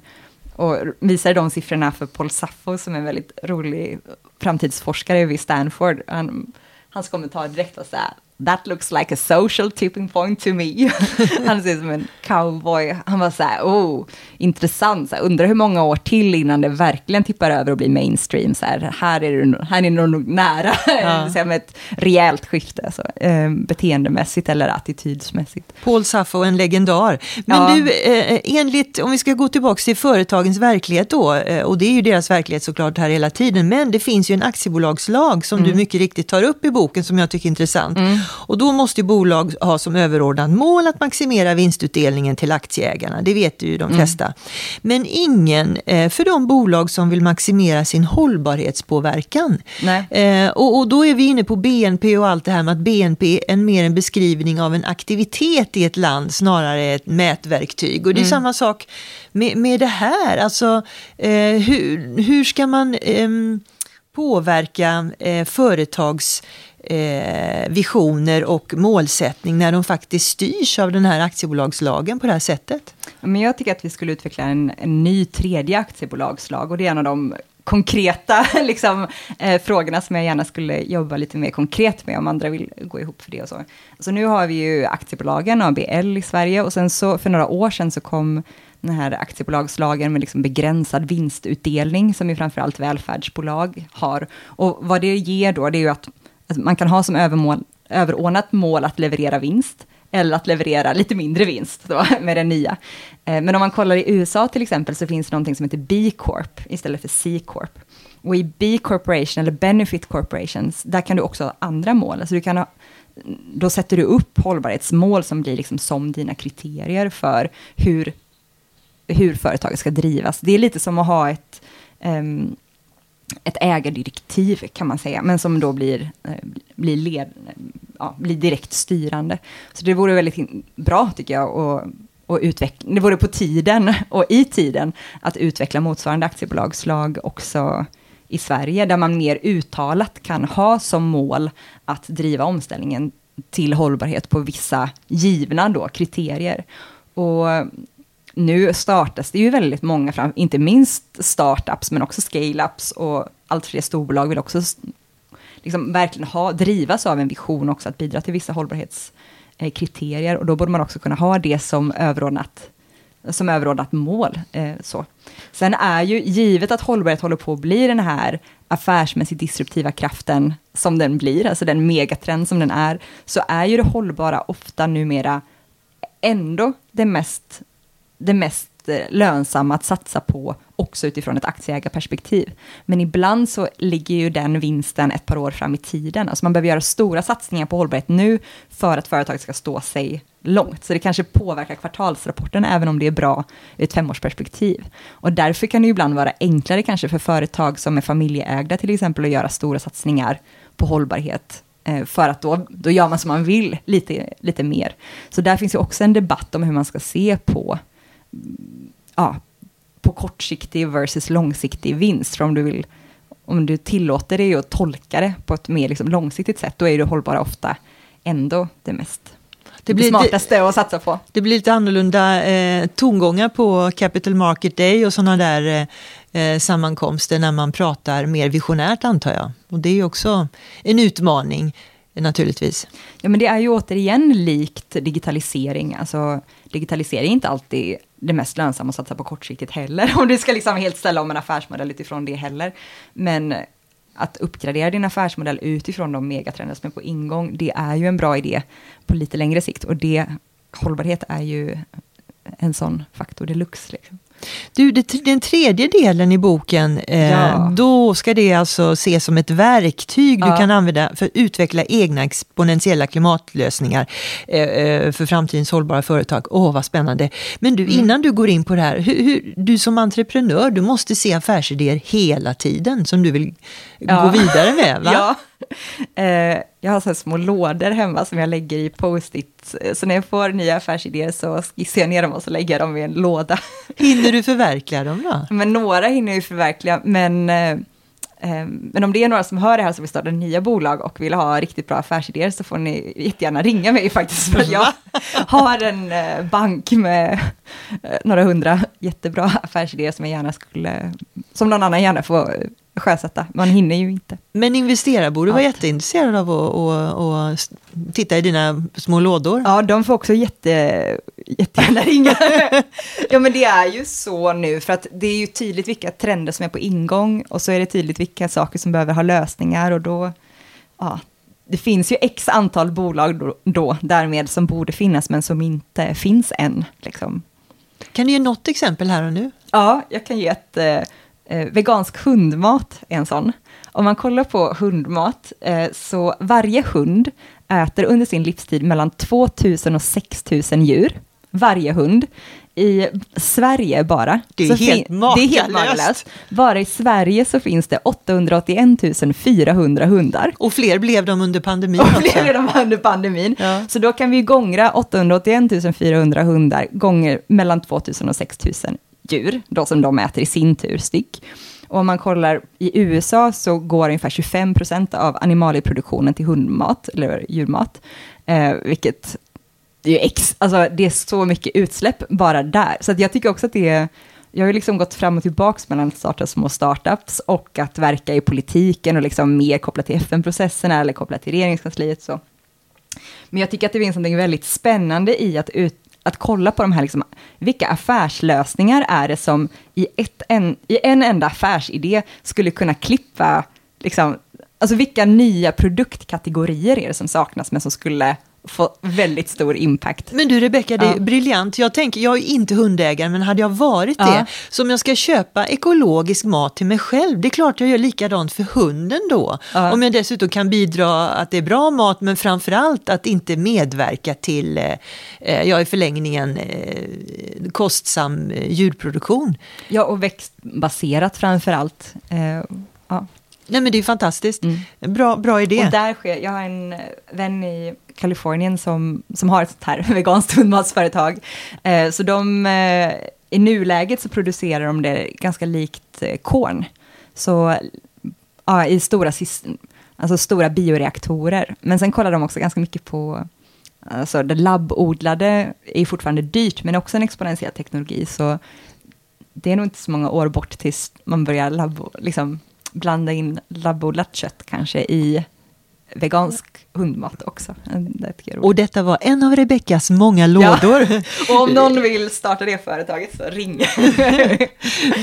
Och visar de siffrorna för Paul Saffo som är en väldigt rolig framtidsforskare vid Stanford. Han, hans kommentar direkt var så här, that looks like a social tipping point to me. han ser ut som en cowboy. Han var så här, oh, intressant, så här, undrar hur många år till innan det verkligen tippar över och blir mainstream. Så här, här är det här är nog nära, ja. med ett rejält skifte, så, eh, beteendemässigt eller attitydsmässigt. Paul Saffo, en legendar. Men ja. du, eh, enligt, om vi ska gå tillbaka till företagens verklighet då, eh, och det är ju deras verklighet såklart här hela tiden, men det finns ju en aktiebolagslag som mm. du mycket riktigt tar upp i boken som jag tycker är intressant. Mm. Och då måste bolag ha som överordnat mål att maximera vinstutdelningen till aktieägarna. Det vet ju de mm. flesta. Mm. Men ingen eh, för de bolag som vill maximera sin hållbarhetspåverkan. Eh, och, och, då är vi inne på BNP och allt det här med att BNP är mer en beskrivning av en aktivitet i ett land snarare ett mätverktyg. Och det är mm. samma sak med, med det här. Alltså, eh, hur, hur ska man ehm, påverka eh, företags eh, visioner och målsättning när de faktiskt styrs av den här aktiebolagslagen på det här sättet? Men jag tycker att vi skulle utveckla en, en ny tredje aktiebolagslag och det är en av de konkreta liksom, eh, frågorna som jag gärna skulle jobba lite mer konkret med om andra vill gå ihop för det och så. Så nu har vi ju aktiebolagen, ABL i Sverige och sen så för några år sedan så kom den här aktiebolagslagen med liksom begränsad vinstutdelning som ju framförallt välfärdsbolag har. Och vad det ger då, det är ju att Alltså man kan ha som övermål, överordnat mål att leverera vinst, eller att leverera lite mindre vinst då, med den nya. Eh, men om man kollar i USA till exempel, så finns det någonting som heter B-corp istället för C-corp. Och i B-corporation, eller benefit corporations, där kan du också ha andra mål. Alltså du kan ha, då sätter du upp hållbarhetsmål som blir liksom som dina kriterier för hur, hur företaget ska drivas. Det är lite som att ha ett, um, ett ägardirektiv kan man säga, men som då blir, eh, blir, led, ja, blir direkt styrande. Så det vore väldigt bra tycker jag, och, och utveckla, det vore på tiden och i tiden att utveckla motsvarande aktiebolagslag också i Sverige, där man mer uttalat kan ha som mål att driva omställningen till hållbarhet på vissa givna då, kriterier. Och nu startas det ju väldigt många, fram, inte minst startups, men också scale-ups och allt fler storbolag vill också liksom verkligen ha, drivas av en vision också att bidra till vissa hållbarhetskriterier och då borde man också kunna ha det som överordnat som överordnat mål. Eh, så. Sen är ju givet att hållbarhet håller på att bli den här affärsmässigt disruptiva kraften som den blir, alltså den megatrend som den är, så är ju det hållbara ofta numera ändå det mest det mest eh, lönsamma att satsa på också utifrån ett aktieägarperspektiv. Men ibland så ligger ju den vinsten ett par år fram i tiden. Alltså man behöver göra stora satsningar på hållbarhet nu för att företaget ska stå sig långt. Så det kanske påverkar kvartalsrapporten även om det är bra ur ett femårsperspektiv. Och därför kan det ibland vara enklare kanske för företag som är familjeägda till exempel att göra stora satsningar på hållbarhet eh, för att då, då gör man som man vill lite, lite mer. Så där finns ju också en debatt om hur man ska se på ja, på kortsiktig versus långsiktig vinst. För om du, vill, om du tillåter dig att tolka det på ett mer liksom långsiktigt sätt, då är det hållbara ofta ändå det mest det, blir, smartaste att satsa på. Det blir lite annorlunda eh, tongångar på Capital Market Day och sådana där eh, eh, sammankomster när man pratar mer visionärt antar jag. Och det är också en utmaning naturligtvis. Ja, men det är ju återigen likt digitalisering. Alltså, digitalisering är inte alltid det mest lönsamma att satsa på kortsiktigt heller, om du ska liksom helt ställa om en affärsmodell utifrån det heller. Men att uppgradera din affärsmodell utifrån de megatrender som är på ingång, det är ju en bra idé på lite längre sikt. Och det, hållbarhet är ju en sån faktor deluxe. Liksom. Du, det, den tredje delen i boken, eh, ja. då ska det alltså ses som ett verktyg ja. du kan använda för att utveckla egna exponentiella klimatlösningar eh, eh, för framtidens hållbara företag. Åh, oh, vad spännande. Men du, mm. innan du går in på det här, hur, hur, du som entreprenör, du måste se affärsidéer hela tiden som du vill ja. gå vidare med, va? Eh, jag har så små lådor hemma som jag lägger i post-it. Så när jag får nya affärsidéer så skissar jag ner dem och så lägger jag dem i en låda. Hinner du förverkliga dem då? Men några hinner ju förverkliga, men eh, eh, men om det är några som hör det här som vill starta nya bolag och vill ha riktigt bra affärsidéer så får ni jättegärna ringa mig faktiskt. För jag har en bank med några hundra jättebra affärsidéer som jag gärna skulle, som någon annan gärna får sjösätta. Man hinner ju inte. Men investerare borde vara jätteintresserade av att och, och titta i dina små lådor. Ja, de får också jätte, jättegärna ringa. ja, men det är ju så nu, för att det är ju tydligt vilka trender som är på ingång och så är det tydligt vilka saker som behöver ha lösningar och då, ja, det finns ju x antal bolag då, då därmed som borde finnas men som inte finns än. Liksom. Kan du ge något exempel här och nu? Ja, jag kan ge ett eh, vegansk hundmat är en sån. Om man kollar på hundmat, eh, så varje hund äter under sin livstid mellan 2000 och 6000 djur. Varje hund. I Sverige bara. Det är, helt, makalöst. det är helt makalöst. Bara i Sverige så finns det 881 400 hundar. Och fler blev de under pandemin Och fler blev de under pandemin. Ja. Så då kan vi gångra 881 400 hundar gånger mellan 2000 och 6000 djur, då som de äter i sin tur styck. Och om man kollar i USA så går ungefär 25 procent av animalieproduktionen till hundmat, eller djurmat, eh, vilket det är, ex, alltså, det är så mycket utsläpp bara där. Så jag tycker också att det är, jag har liksom gått fram och tillbaka mellan att starta små startups och att verka i politiken och liksom mer kopplat till FN-processerna eller kopplat till regeringskansliet. Så. Men jag tycker att det finns något väldigt spännande i att ut, att kolla på de här, liksom, vilka affärslösningar är det som i, ett, en, i en enda affärsidé skulle kunna klippa, liksom, alltså vilka nya produktkategorier är det som saknas men som skulle få väldigt stor impact. Men du Rebecka, det är ja. briljant. Jag tänker, jag är inte hundägare, men hade jag varit ja. det, så om jag ska köpa ekologisk mat till mig själv, det är klart jag gör likadant för hunden då. Ja. Om jag dessutom kan bidra att det är bra mat, men framförallt att inte medverka till, eh, eh ja i förlängningen, eh, kostsam eh, djurproduktion. Ja, och växtbaserat framförallt. Eh, ja. Nej men det är fantastiskt. Mm. Bra, bra idé. Och där sker, jag har en vän i Kalifornien som, som har ett sånt här veganskt hundmatsföretag. Eh, så de, eh, i nuläget så producerar de det ganska likt eh, korn. Så ja, i stora, alltså stora bioreaktorer. Men sen kollar de också ganska mycket på Alltså det labbodlade är fortfarande dyrt, men också en exponentiell teknologi, så det är nog inte så många år bort tills man börjar labb, liksom, blanda in labbodlat kött kanske i vegansk hundmat också. Det och detta var en av Rebeckas många lådor. Ja. Och om någon vill starta det företaget så ring.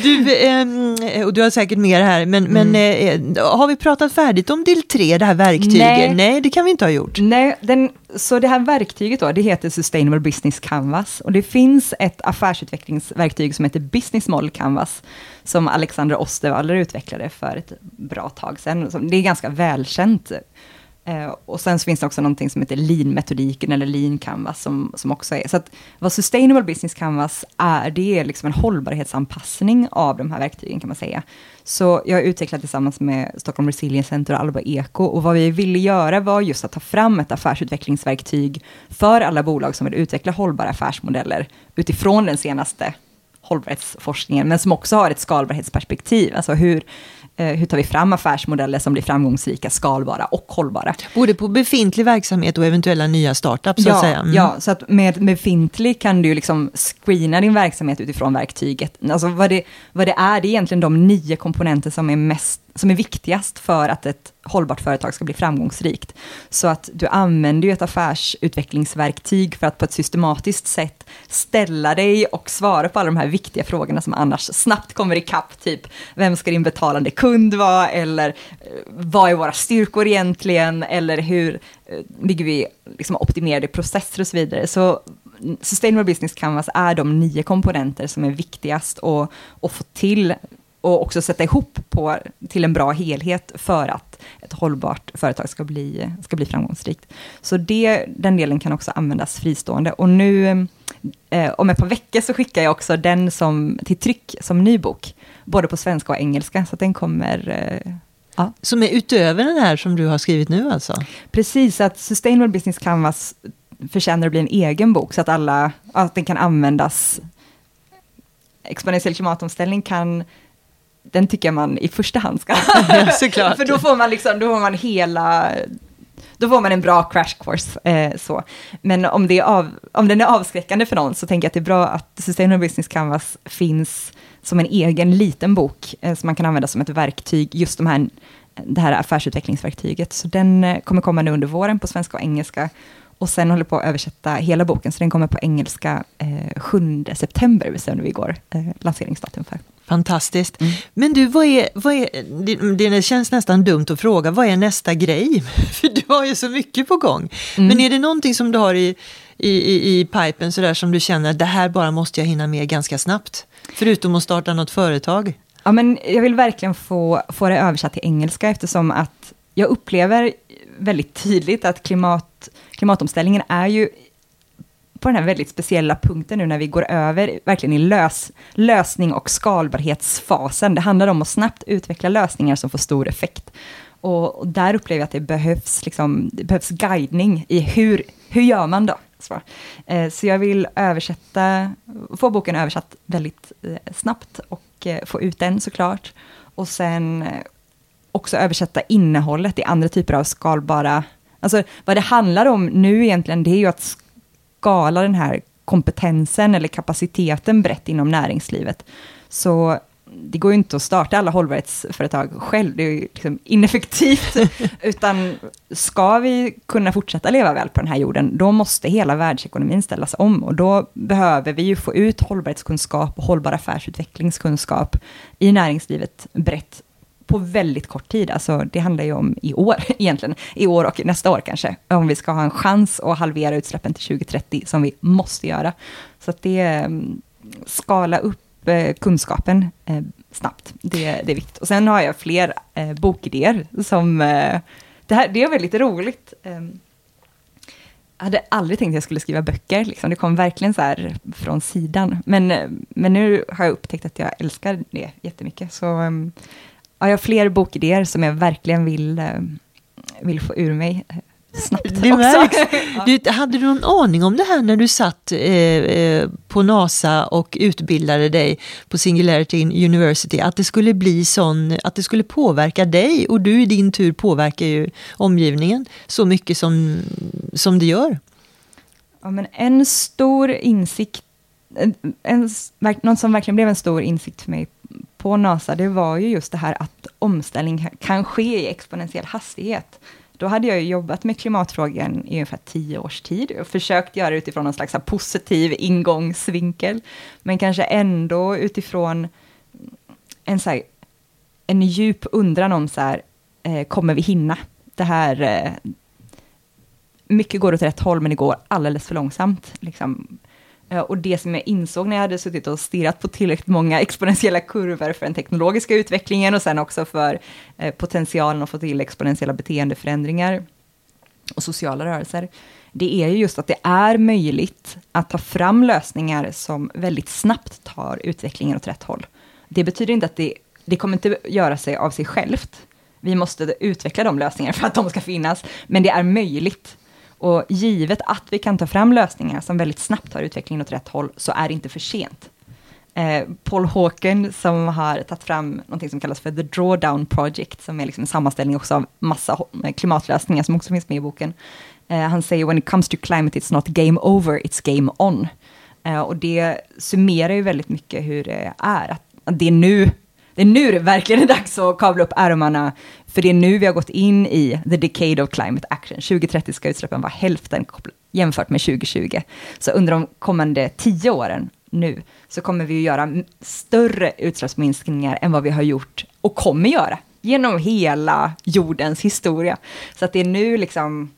du, eh, och du har säkert mer här, men, mm. men eh, har vi pratat färdigt om del 3, det här verktyget? Nej. Nej, det kan vi inte ha gjort. Nej, den, så det här verktyget då, det heter Sustainable Business Canvas och det finns ett affärsutvecklingsverktyg som heter Business Model Canvas som Alexander Osterwaller utvecklade för ett bra tag sedan. Det är ganska välkänt Eh, och sen så finns det också någonting som heter lean-metodiken eller lean canvas som, som också är. Så att vad sustainable business canvas är, det är liksom en hållbarhetsanpassning av de här verktygen kan man säga. Så jag har utvecklat tillsammans med Stockholm Resilience Center och Alba Eko och vad vi ville göra var just att ta fram ett affärsutvecklingsverktyg för alla bolag som vill utveckla hållbara affärsmodeller utifrån den senaste hållbarhetsforskningen, men som också har ett skalbarhetsperspektiv. Alltså hur, hur tar vi fram affärsmodeller som blir framgångsrika, skalbara och hållbara? Både på befintlig verksamhet och eventuella nya startups, så ja, att säga. Mm. Ja, så att med befintlig kan du liksom screena din verksamhet utifrån verktyget. Alltså vad det, vad det är, det är egentligen de nio komponenter som är mest som är viktigast för att ett hållbart företag ska bli framgångsrikt. Så att du använder ju ett affärsutvecklingsverktyg för att på ett systematiskt sätt ställa dig och svara på alla de här viktiga frågorna som annars snabbt kommer ikapp, typ vem ska din betalande kund vara, eller eh, vad är våra styrkor egentligen, eller hur ligger bygger vi liksom optimerade processer och så vidare. Så mm, Sustainable Business Canvas är de nio komponenter som är viktigast att, att få till och också sätta ihop på, till en bra helhet för att ett hållbart företag ska bli, ska bli framgångsrikt. Så det, den delen kan också användas fristående. Och nu, eh, om ett par veckor, så skickar jag också den som, till tryck som ny bok, både på svenska och engelska, så den kommer eh, Ja. Som är utöver den här som du har skrivit nu alltså? Precis, att Sustainable Business Canvas förtjänar att bli en egen bok, så att, alla, att den kan användas. Exponentiell klimatomställning kan den tycker jag man i första hand ska Såklart. För då får man liksom, då får man hela, då får man en bra crash course. Eh, så. Men om, det är av, om den är avskräckande för någon så tänker jag att det är bra att Sustainable Business Canvas finns som en egen liten bok eh, som man kan använda som ett verktyg, just de här, det här affärsutvecklingsverktyget. Så den eh, kommer komma nu under våren på svenska och engelska. Och sen håller på att översätta hela boken, så den kommer på engelska eh, 7 september, bestämde vi igår, eh, lanseringsdatum för. Fantastiskt. Mm. Men du, vad är, vad är, det, det känns nästan dumt att fråga, vad är nästa grej? För du har ju så mycket på gång. Mm. Men är det någonting som du har i, i, i, i pipen sådär som du känner, det här bara måste jag hinna med ganska snabbt? Förutom att starta något företag. Ja, men jag vill verkligen få, få det översatt till engelska eftersom att jag upplever väldigt tydligt att klimat, klimatomställningen är ju på den här väldigt speciella punkten nu när vi går över verkligen i lös, lösning och skalbarhetsfasen. Det handlar om att snabbt utveckla lösningar som får stor effekt. Och, och där upplever jag att det behövs, liksom, det behövs guidning i hur, hur gör man då? Så, eh, så jag vill översätta, få boken översatt väldigt eh, snabbt och eh, få ut den såklart. Och sen eh, också översätta innehållet i andra typer av skalbara Alltså vad det handlar om nu egentligen, det är ju att skala den här kompetensen eller kapaciteten brett inom näringslivet. Så det går ju inte att starta alla hållbarhetsföretag själv, det är ju liksom ineffektivt. utan ska vi kunna fortsätta leva väl på den här jorden, då måste hela världsekonomin ställas om. Och då behöver vi ju få ut hållbarhetskunskap och hållbar affärsutvecklingskunskap i näringslivet brett på väldigt kort tid. Alltså, det handlar ju om i år egentligen, i år och nästa år kanske, om vi ska ha en chans att halvera utsläppen till 2030, som vi måste göra. Så att det, ehm, skala upp eh, kunskapen eh, snabbt, det, det är viktigt. Och sen har jag fler eh, bokidéer som, det, här, det är väldigt roligt. Ehm, jag hade aldrig tänkt att jag skulle skriva böcker, liksom. det kom verkligen så här från sidan. Men, men nu har jag upptäckt att jag älskar det jättemycket. Så ehm, ja, jag har fler bokidéer som jag verkligen vill, eh, vill få ur mig eh, snabbt det också. Du, hade du någon aning om det här när du satt eh, eh, på NASA och utbildade dig på Singularity University, att det skulle bli sån, att det skulle påverka dig och du i din tur påverkar ju omgivningen så mycket som, som det gör? Ja, men en stor insikt, en, en, något som verkligen blev en stor insikt för mig på NASA, det var ju just det här att omställning kan ske i exponentiell hastighet. Då hade jag jobbat med klimatfrågan i ungefär tio års tid och försökt göra det utifrån någon slags positiv ingångsvinkel, men kanske ändå utifrån en, så här, en djup undran om så här, eh, kommer vi hinna? Det här, eh, mycket går åt rätt håll, men det går alldeles för långsamt. Liksom Eh, och det som jag insåg när jag hade suttit och stirrat på tillräckligt många exponentiella kurvor för den teknologiska utvecklingen och sen också för eh, potentialen att få till exponentiella beteendeförändringar och sociala rörelser, det är ju just att det är möjligt att ta fram lösningar som väldigt snabbt tar utvecklingen åt rätt håll. Det betyder inte att det, det kommer inte göra sig av sig självt. Vi måste utveckla de lösningarna för att de ska finnas, men det är möjligt. Och givet att vi kan ta fram lösningar som väldigt snabbt tar utvecklingen åt rätt håll, så är det inte för sent. Eh, Paul Hawken som har tagit fram något som kallas för The Drawdown Project, som är liksom en sammanställning också av massa eh, klimatlösningar som också finns med i boken. Eh, han säger when it comes to climate it's not game over, it's game on. Eh, och det summerar ju väldigt mycket hur det är, att, att det är nu det är nu det verkligen är dags att kavla upp ärmarna, för det är nu vi har gått in i the decade of climate action. 2030 ska utsläppen vara hälften jämfört med 2020. Så under de kommande tio åren nu, så kommer vi att göra större utsläppsminskningar än vad vi har gjort och kommer göra genom hela jordens historia. Så att det är nu liksom,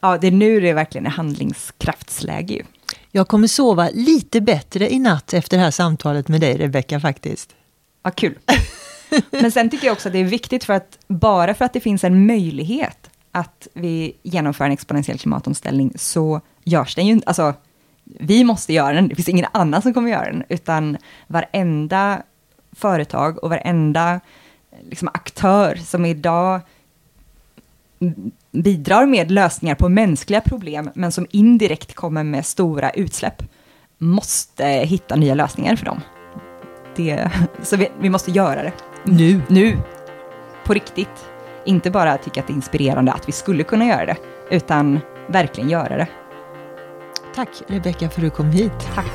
ja, det är nu det verkligen är handlingskraftsläge ju. Jag kommer sova lite bättre i natt efter det här samtalet med dig, Rebecka, faktiskt. Ja, kul. Men sen tycker jag också att det är viktigt för att bara för att det finns en möjlighet att vi genomför en exponentiell klimatomställning så görs den ju inte, alltså vi måste göra den, det finns ingen annan som kommer göra den, utan varenda företag och varenda liksom, aktör som idag bidrar med lösningar på mänskliga problem, men som indirekt kommer med stora utsläpp, måste hitta nya lösningar för dem. Det, så vi, vi måste göra det. Nu. Nu. På riktigt. Inte bara tycka att det är inspirerande att vi skulle kunna göra det, utan verkligen göra det. Tack Rebecka för att du kom hit. Tack.